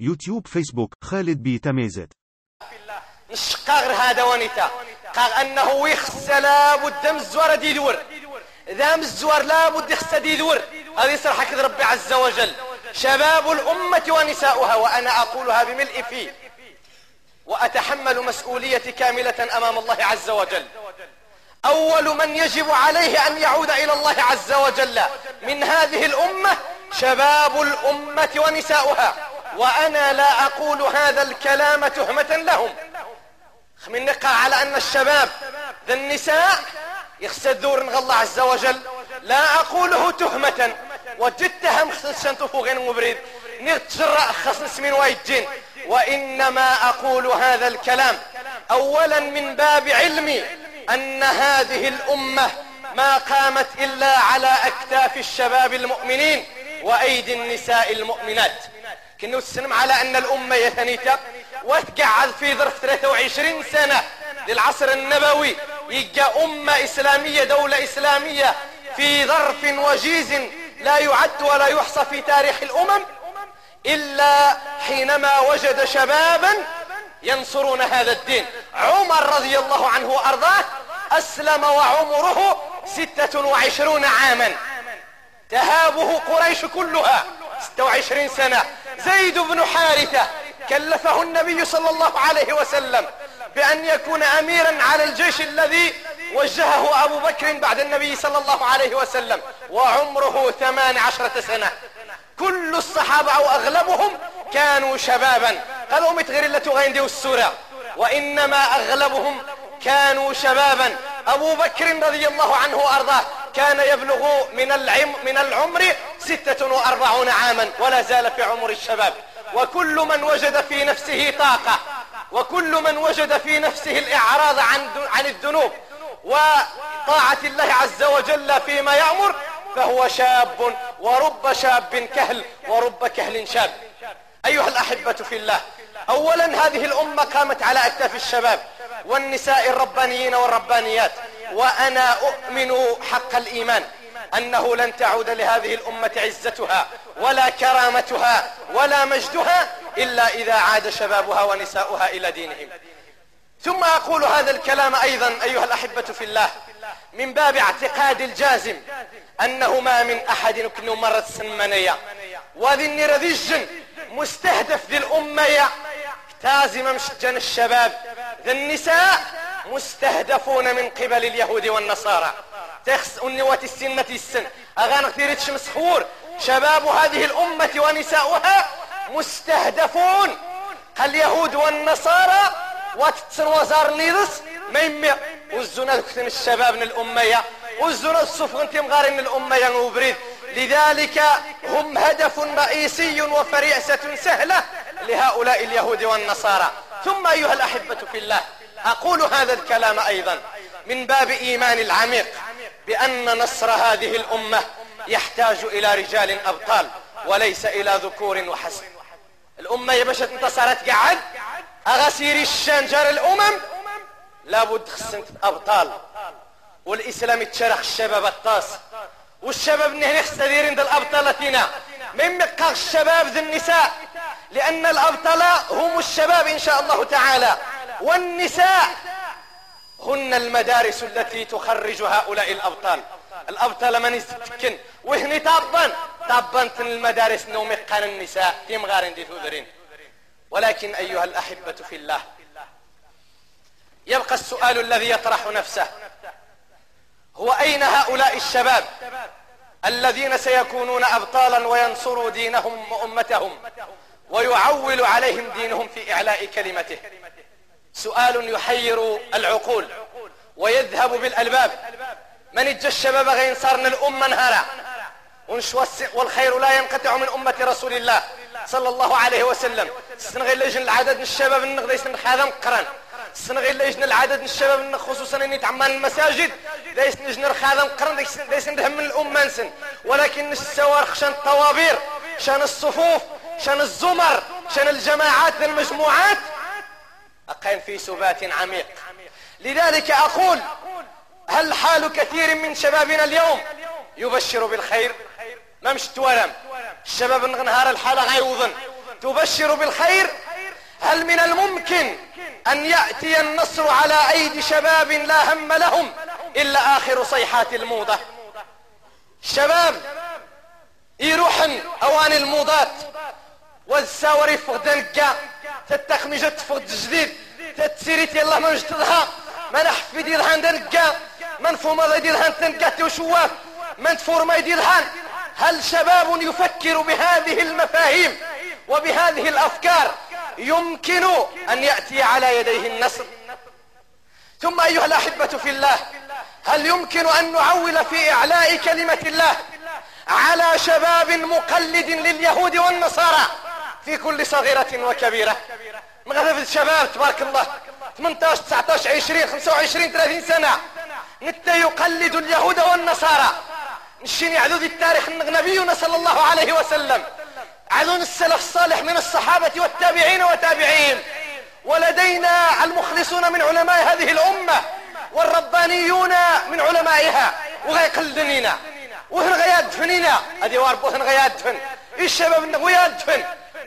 يوتيوب فيسبوك خالد بي تميزت. نشقا غير هذا ونتا قال أنه ويخس لابد من الزوار دي دور. من الزوار لابد يخس دي دور. هذه صراحة كذا ربي عز وجل. شباب الأمة ونساؤها وأنا أقولها بملء في وأتحمل مسؤولية كاملة أمام الله عز وجل. أول من يجب عليه أن يعود إلى الله عز وجل من هذه الأمة شباب الأمة ونساؤها. وأنا لا أقول هذا الكلام تهمة لهم. من نقع على أن الشباب ذا النساء يخسدور الله عز وجل. لا أقوله تهمة. وجدتهم خصن شنطفو غين مبريد نتجرأ خصن سمين وايجين وإنما أقول هذا الكلام أولا من باب علمي أن هذه الأمة ما قامت إلا على أكتاف الشباب المؤمنين وأيدي النساء المؤمنات. كنا نسلم على أن الأمة يثنيتا وتقعد في ظرف 23 سنة للعصر النبوي. يجا أمة إسلامية دولة إسلامية في ظرف وجيز لا يعد ولا يحصى في تاريخ الأمم إلا حينما وجد شبابا ينصرون هذا الدين. عمر رضي الله عنه وأرضاه أسلم وعمره ستة وعشرون عاما. تهابه قريش كلها ستة وعشرين سنة. زيد بن حارثة كلفه النبي صلى الله عليه وسلم بأن يكون أميرا على الجيش الذي وجهه أبو بكر بعد النبي صلى الله عليه وسلم وعمره ثمان عشرة سنة. كل الصحابة أو أغلبهم كانوا شبابا. قالوا متغير اللي تغيندي السورة. وإنما أغلبهم كانوا شبابا. أبو بكر رضي الله عنه وأرضاه كان يبلغ من من العمر ستة وأربعون عاما ولا زال في عمر الشباب. وكل من وجد في نفسه طاقة وكل من وجد في نفسه الإعراض عن عن الذنوب. وطاعة الله عز وجل فيما يأمر فهو شاب ورب شاب كهل ورب كهل شاب. أيها الأحبة في الله أولا هذه الأمة قامت على أكتاف الشباب والنساء الربانيين والربانيات. وأنا أؤمن حق الإيمان أنه لن تعود لهذه الأمة عزتها ولا كرامتها ولا مجدها إلا إذا عاد شبابها ونساؤها إلى دينهم. ثم أقول هذا الكلام أيضا أيها الأحبة في الله من باب اعتقاد الجازم أنه ما من أحد يمكن مرة سمنية. وذي النرذيج مستهدف ذي الأمة تازم مشجن الشباب. ذي النساء مستهدفون من قبل اليهود والنصارى. تخس النوات السنة السن؟ أغان كثير مسخور شباب هذه الأمة ونساؤها مستهدفون. اليهود والنصارى واتتسن وزار نيرس. ما يمي وزونا كثن الشباب من الأمية. وزونا الصفغن من الأمية وبريد. لذلك هم هدف رئيسي وفريسة سهلة لهؤلاء اليهود والنصارى. ثم أيها الأحبة في الله أقول هذا الكلام أيضا من باب إيمان العميق بأن نصر هذه الأمة يحتاج إلى رجال أبطال وليس إلى ذكور وحسن. الأمة يبشت انتصرت قعد أغسير الشنجر الأمم؟ لابد خسنت أبطال. والإسلام يتشرح الشباب الطاس. والشباب نهني خسديرين ذا الأبطالتنا من مقاق الشباب ذي النساء. لأن الأبطال هم الشباب إن شاء الله تعالى. والنساء. هن المدارس التي تخرج هؤلاء الأبطال. الأبطال من يستكن وهني طبا طبا المدارس نومي قان النساء. تيم غارين دي تودرين. ولكن أيها الأحبة في الله. يبقى السؤال الذي يطرح نفسه. هو أين هؤلاء الشباب؟ الذين سيكونون أبطالا وينصروا دينهم وأمتهم ويعول عليهم دينهم في إعلاء كلمته. سؤال يحير العقول ويذهب بالألباب. من اجى الشباب غين صارنا الأمة نهارا والخير لا ينقطع من أمة رسول الله صلى الله عليه وسلم. السنغي لجن العدد من الشباب النغ ليس هذا مقرن السنغي لجن العدد من الشباب خصوصا إني تعمل المساجد ليس نجن هذا مقرن ليس نهم من الأمة نسن. ولكن السوار شان الطوابير شان الصفوف شان الزمر شان الجماعات المجموعات أقيم في سبات عميق. لذلك أقول هل حال كثير من شبابنا اليوم يبشر بالخير؟ ما مش تورم الشباب نهار الحالة غيوضن. تبشر بالخير؟ هل من الممكن أن يأتي النصر على أيدي شباب لا هم لهم إلا آخر صيحات الموضة؟ الشباب يروحن أوان الموضات. والساوري فقد نكا تتخمجة فقد جديد تتسيريت يلا ما نجتدها. ما نحفي ديالها نكا من فوما ديالها تنكا توشواف من تفورما ديالها هل شباب يفكر بهذه المفاهيم وبهذه الأفكار؟ يمكن أن يأتي على يديه النصر. ثم أيها الأحبة في الله هل يمكن أن نعول في إعلاء كلمة الله على شباب مقلد لليهود والنصارى؟ في كل صغيرة وكبيرة. مغرفة الشباب تبارك الله. 18 19 20 25 30 سنة. نتا يقلد اليهود والنصارى. نشيني عدود التاريخ نبينا صلى الله عليه وسلم. عدون السلف الصالح من الصحابة والتابعين وتابعين. ولدينا المخلصون من علماء هذه الأمة والربانيون من علمائها. وغيقلدنينا وهن غياد دفنينا هذه واربو هن غياد دفن الشباب غياد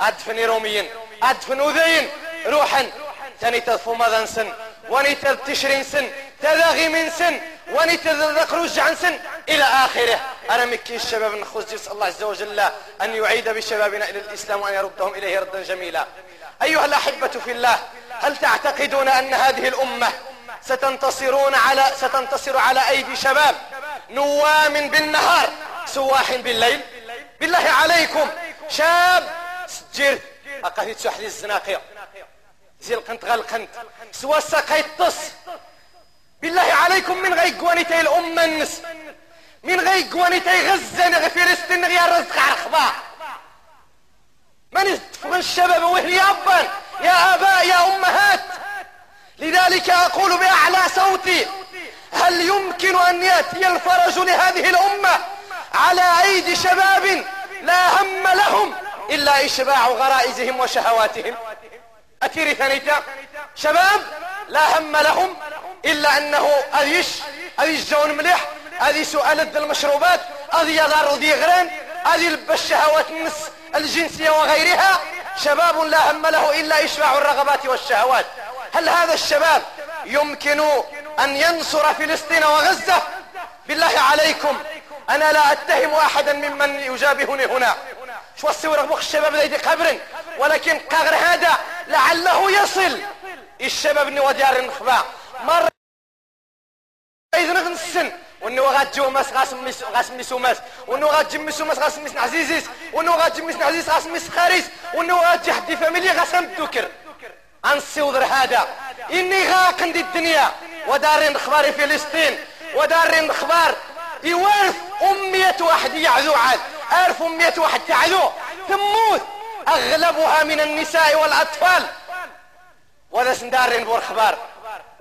دفن أدفن روميين أدفن وذين روحا. تاني تذفو ماذا سن وني تشرين سن تذاغي من سن؟ وني تذكر عن سن؟ إلى آخره. أنا مكي الشباب نخوز جس الله عز وجل أن يعيد بشبابنا إلى الإسلام وأن يردهم إليه ردا جميلا. أيها الأحبة في الله هل تعتقدون أن هذه الأمة ستنتصرون على ستنتصر على أيدي شباب؟ نوام بالنهار سواح بالليل؟ بالله عليكم. شاب سجير اقاهي تسوح لي الزناقية. زي القنت غالقنت سوا ساقيت تص بالله عليكم من غي قوانيتي الأمة النس. من غي قوانيتي غزة نغي فلسطين نغي الرزق على الخباء من يتفغن الشباب وهي أبا. يا آباء يا أمهات لذلك أقول بأعلى صوتي هل يمكن أن يأتي الفرج لهذه الأمة على أيدي شباب لا هم لهم؟ إلا إشباع غرائزهم وشهواتهم. أتيري ثانيتا شباب لا هم لهم إلا أنه أذيش أذيش جون مليح أذي سؤال المشروبات أذي يضار ذي غران أذي الشهوات النس الجنسية وغيرها. شباب لا هم له إلا إشباع الرغبات والشهوات. هل هذا الشباب يمكن أن ينصر فلسطين وغزة؟ بالله عليكم أنا لا أتهم أحدا ممن يجابهني هنا. شو السورة بوخ الشباب ذي قبر ولكن قغر هذا لعله يصل. الشباب نوا ديار النخبة. مرة إذن غنسن وانو غاتجو ماس غاسميس غاسميسو ماس وانو غاتجمسو ماس غاسميس عزيزيس وانو غاتجمس عزيز غاسميس خاريس وانو غاتجي حدي فاميلي غاسم الدكر انسيوضر هذا. إني غاقن دي الدنيا. ودارين أخبار فلسطين. ودارين أخبار يوارث أمية واحد يعذو عاد. عارف امية واحد. تعذو تموت. أغلبها من النساء والأطفال. ولا سندارين بور خبار.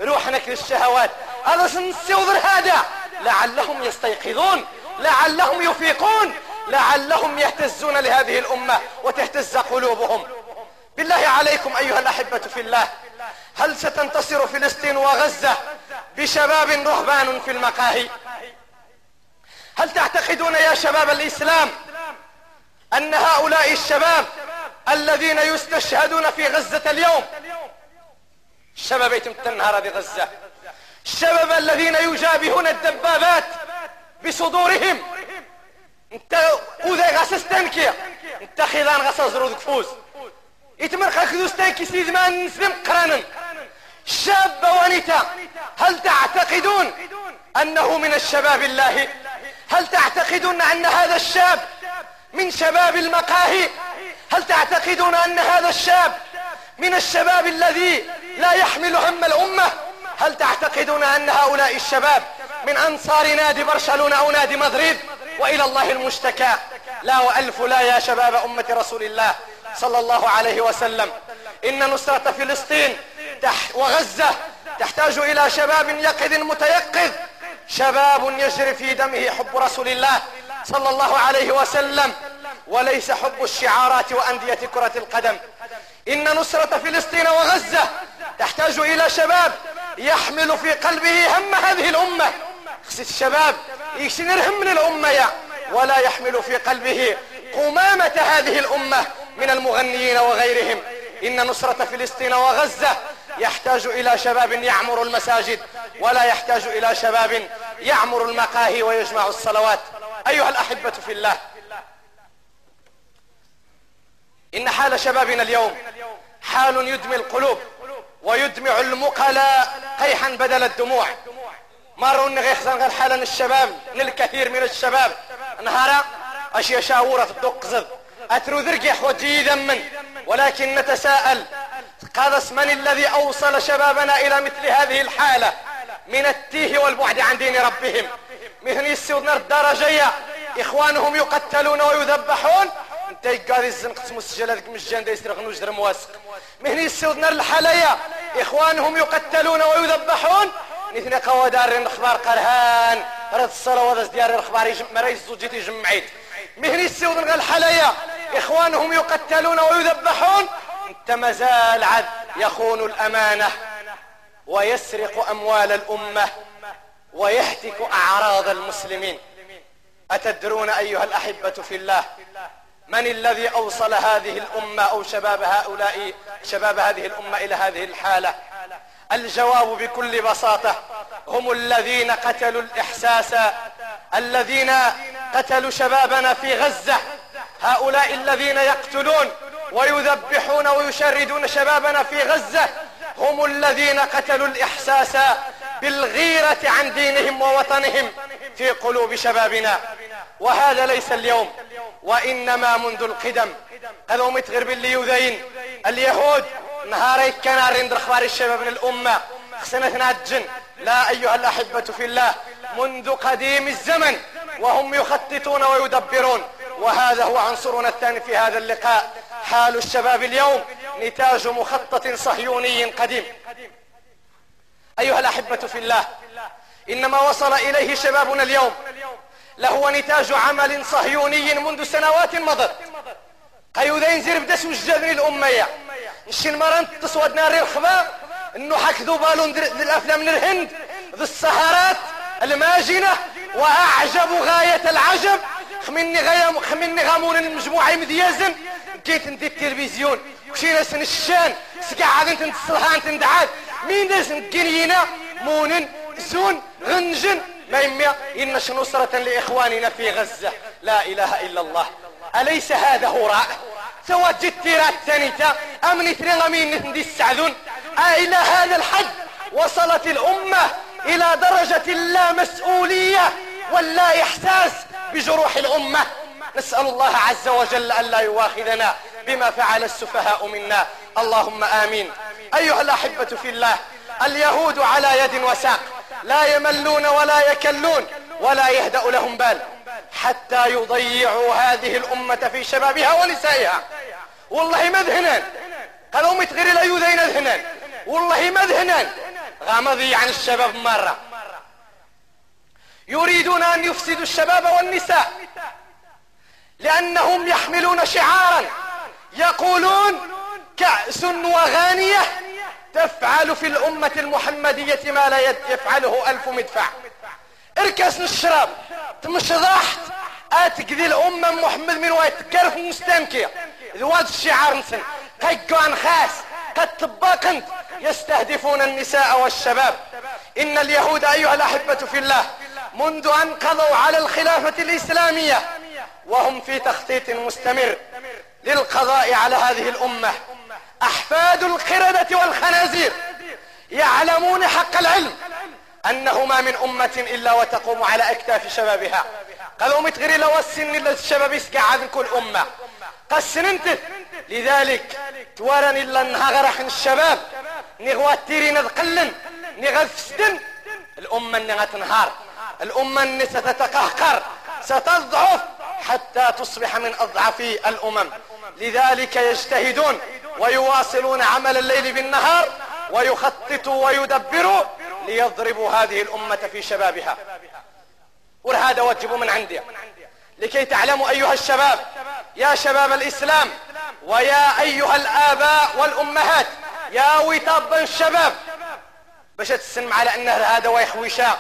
روحنا للشهوات هذا سنسيوضر هذا. لعلهم يستيقظون. لعلهم يفيقون. لعلهم يهتزون لهذه الأمة وتهتز قلوبهم. بالله عليكم أيها الأحبة في الله. هل ستنتصر فلسطين وغزة بشباب رهبان في المقاهي؟ هل تعتقدون يا شباب الإسلام أن هؤلاء الشباب الذين يستشهدون في غزة اليوم؟ الشباب يتم النهار هذه غزة. الشباب الذين يجابهون الدبابات بصدورهم. انت وذا غاس تنكي انت خيلان غاس زرود كفوز يتمر خاكدو ستانكي سيد ما نسلم قرانا. شاب ونتا هل تعتقدون أنه من الشباب الله؟ هل تعتقدون أن هذا الشاب من شباب المقاهي؟ هل تعتقدون أن هذا الشاب من الشباب الذي لا يحمل هم الأمة؟ هل تعتقدون أن هؤلاء الشباب من أنصار نادي برشلونة أو نادي مدريد؟ وإلى الله المشتكى. لا وألف لا يا شباب أمة رسول الله صلى الله عليه وسلم. إن نصرة فلسطين وغزة تحتاج إلى شباب يقظ متيقظ شباب يجري في دمه حب رسول الله صلى الله عليه وسلم وليس حب الشعارات وأندية كرة القدم. إن نصرة فلسطين وغزة تحتاج إلى شباب يحمل في قلبه هم هذه خصيت الشباب يشنر هم الامة يا ولا يحمل في قلبه قمامة هذه الأمة من المغنيين وغيرهم. إن نصرة فلسطين وغزة يحتاج إلى شباب يعمر المساجد ولا يحتاج إلى شباب يعمر المقاهي ويجمع الصلوات. أيها الأحبة في الله إن حال شبابنا اليوم حال يدمي القلوب ويدمع المقلاء قيحا بدل الدموع. مروا غير حالا الشباب الكثير من الشباب. نهارا أشياء شاورة الدق أترو ذرقح وجيدا من ولكن نتساءل قادس من الذي أوصل شبابنا إلى مثل هذه الحالة من التيه والبعد عن دين ربهم. مثل يسودنا الدرجية إخوانهم يقتلون ويذبحون. أنت قاعد الزنق مسجل هذيك مجان دا يسرق نجر مواسق. مهني يسودنا الحالية إخوانهم يقتلون ويذبحون. نثني قوى دار الاخبار قرهان رد الصلاة ديار الإخبار مريز زوجتي جمعيت مهني السودن الحالية إخوانهم يقتلون ويذبحون انت مازال عد يخون الأمانة ويسرق أموال الأمة ويهتك أعراض المسلمين. أتدرون أيها الأحبة في الله من الذي أوصل هذه الأمة أو شباب هؤلاء شباب هذه الأمة إلى هذه الحالة؟ الجواب بكل بساطة هم الذين قتلوا الإحساس الذين قتلوا شبابنا في غزة. هؤلاء الذين يقتلون ويذبحون ويشردون شبابنا في غزة هم الذين قتلوا الإحساس بالغيرة عن دينهم ووطنهم في قلوب شبابنا. وهذا ليس اليوم وإنما منذ القدم. قالوا متغرب اللي اليهود نهاري كان رند أخبار الشباب من الأمة. خسنة الجن. لا أيها الأحبة في الله منذ قديم الزمن وهم يخططون ويدبرون. وهذا هو عنصرنا الثاني في هذا اللقاء. حال الشباب اليوم نتاج مخطط صهيوني قديم. أيها الأحبة في الله إنما وصل إليه شبابنا اليوم. لهو نتاج عمل صهيوني منذ سنوات مضت. قيودين زير بدس وجدني الأمية. نشين مران تصود نار الخبا انه حكذو بالون الافلام من الهند. ذو السهرات الماجنة. وأعجب غاية العجب. خمني غيام خمني غامون المجموعة مديازن جيت ندي التلفزيون. كشينا سن الشان. سقعد أنت تصلحان تندعاد مين داس نقنينا مونن زون غنجن. ما يميا إنش نصرة لإخواننا في غزة؟ لا إله إلا الله. أليس هذا هراء؟ سوى جتيرات ثانيتا أمني غمين ندي السعذون. إلى هذا الحد وصلت الأمة إلى درجة لا مسؤولية ولا إحساس. بجروح الأمة نسأل الله عز وجل أن لا يواخذنا بما فعل السفهاء منا. اللهم آمين. أيها الأحبة في الله اليهود على يد وساق لا يملون ولا يكلون ولا يهدأ لهم بال حتى يضيعوا هذه الأمة في شبابها ونسائها. والله مذهنا قالوا متغير لا يذين ذهنا والله مذهنا غامضي عن الشباب مرة. يريدون أن يفسدوا الشباب والنساء. لأنهم يحملون شعارا. يقولون كأس وغانية تفعل في الأمة المحمدية ما لا يفعله ألف مدفع. اركس الشراب. تمش ضحت أتقذي الأمة محمد من ويتكرف مستنكي ذوات الشعار نسن. قيقوا عن خاس. قد طباقنت يستهدفون النساء والشباب. إن اليهود أيها الأحبة في الله منذ أن قضوا على الخلافة الإسلامية وهم في تخطيط مستمر للقضاء على هذه الأمة. أحفاد القردة والخنازير يعلمون حق العلم أنه ما من أمة إلا وتقوم على أكتاف شبابها. قالوا متغري لو السن الشباب يسقع كل أمة. قسن انت لذلك توارن إلا أنها غرح الشباب. نغوات تيرين ذقلن. نغفسدن الأمة أنها تنهار الأمة أن ستتقهقر ستضعف حتى تصبح من أضعف الأمم. لذلك يجتهدون ويواصلون عمل الليل بالنهار ويخططوا ويدبروا ليضربوا هذه الأمة في شبابها. وهذا واجب من عندي. لكي تعلموا أيها الشباب يا شباب الإسلام ويا أيها الآباء والأمهات يا وطاب الشباب. باش تسلم على أنه هذا ويخويشا.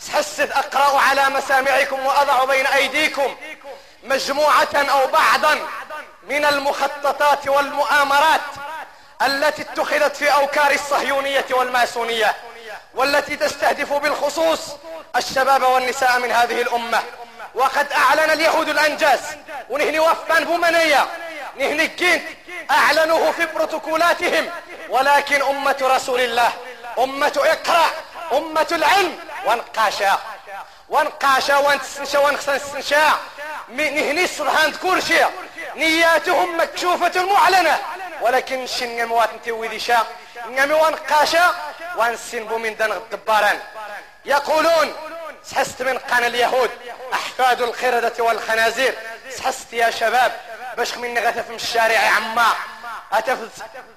سحست أقرأ على مسامعكم وأضع بين أيديكم مجموعة أو بعضا من المخططات والمؤامرات التي اتخذت في أوكار الصهيونية والماسونية والتي تستهدف بالخصوص الشباب والنساء من هذه الأمة. وقد أعلن اليهود الأنجاز ونهني وفان بومنية نهني كنت أعلنوه في بروتوكولاتهم ولكن أمة رسول الله أمة إقرأ أمة العلم وانقاشا. وانقاشا وانتسنشا وانخسنشا نهني صرهان كل شيء نياتهم مكشوفة معلنة ولكن شن موات نتوي ذي شا نمي وانقاشا. وانسنبو من دن الدباران. يقولون سحست من قنا اليهود. أحفاد القردة والخنازير. سحست يا شباب. باش من غثف من الشارع عما. اتفت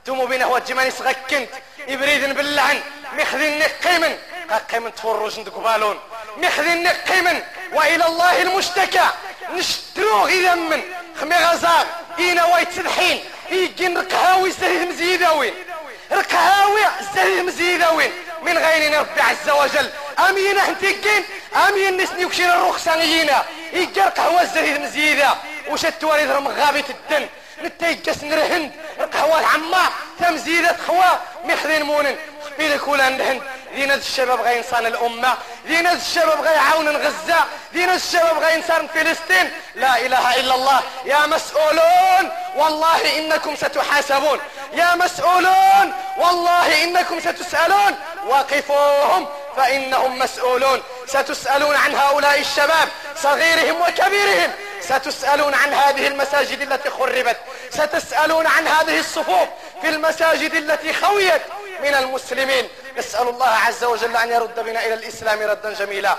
تمو بينه وجماني سغكنت ابريد باللعن. مخذين قيمن قيمن تفرج بالون مخذين قيمن وإلى الله المشتكى. نشتروه إذا من. خمي غزار إينا وايت سدحين. يجين رقهاوي زهيد مزيداوين رقهاوي زهيد مزيداوين من غيرنا ربي عز وجل. أمين انتكين أمين نسني وكشين الرخصانيين يجر قهوة زهيد مزيدة وش التواريد رم غابة الدن. نتيجس نرهند قهوة عما تمزيدة خوا. مخذين مونن خبيلك ولا دينا الشباب غير إنسان الأمة دينا الشباب غير عون غزة دينا الشباب غير إنسان فلسطين. لا إله إلا الله. يا مسؤولون والله إنكم ستحاسبون. يا مسؤولون والله إنكم ستسألون. وقفوهم فإنهم مسؤولون. ستسألون عن هؤلاء الشباب صغيرهم وكبيرهم. ستسألون عن هذه المساجد التي خربت. ستسألون عن هذه الصفوف في المساجد التي خويت من المسلمين. نسأل الله عز وجل أن يرد بنا إلى الإسلام ردا جميلا.